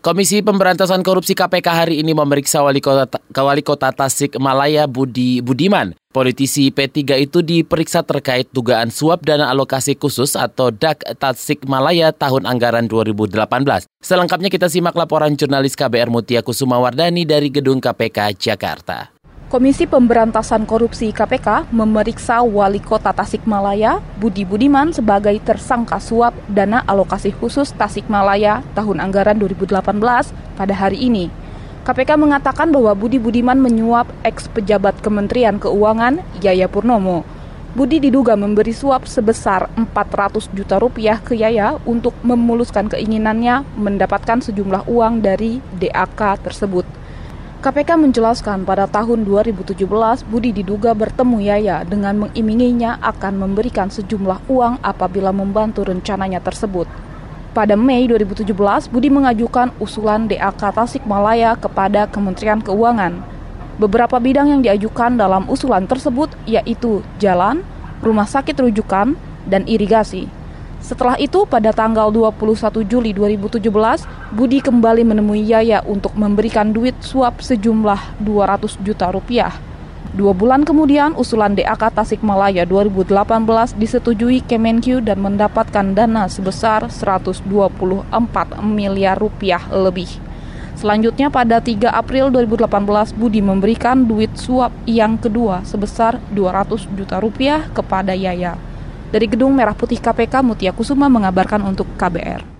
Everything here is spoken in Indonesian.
Komisi Pemberantasan Korupsi KPK hari ini memeriksa wali kota, wali kota Tasik Malaya Budi Budiman. Politisi P3 itu diperiksa terkait dugaan suap dana alokasi khusus atau DAK Tasik Malaya tahun anggaran 2018. Selengkapnya kita simak laporan jurnalis KBR Mutia Kusuma Wardani dari Gedung KPK Jakarta. Komisi Pemberantasan Korupsi KPK memeriksa Wali Kota Tasikmalaya, Budi Budiman sebagai tersangka suap dana alokasi khusus Tasikmalaya tahun anggaran 2018 pada hari ini. KPK mengatakan bahwa Budi Budiman menyuap ex pejabat Kementerian Keuangan Yaya Purnomo. Budi diduga memberi suap sebesar 400 juta rupiah ke Yaya untuk memuluskan keinginannya mendapatkan sejumlah uang dari DAK tersebut. KPK menjelaskan pada tahun 2017 Budi diduga bertemu Yaya dengan mengiminginya akan memberikan sejumlah uang apabila membantu rencananya tersebut. Pada Mei 2017, Budi mengajukan usulan DAK Tasikmalaya kepada Kementerian Keuangan. Beberapa bidang yang diajukan dalam usulan tersebut yaitu jalan, rumah sakit rujukan, dan irigasi. Setelah itu, pada tanggal 21 Juli 2017, Budi kembali menemui Yaya untuk memberikan duit suap sejumlah 200 juta rupiah. Dua bulan kemudian, usulan DAK Tasikmalaya 2018 disetujui Kemenkyu dan mendapatkan dana sebesar 124 miliar rupiah lebih. Selanjutnya pada 3 April 2018 Budi memberikan duit suap yang kedua sebesar 200 juta rupiah kepada Yaya. Dari Gedung Merah Putih KPK, Mutia Kusuma mengabarkan untuk KBR.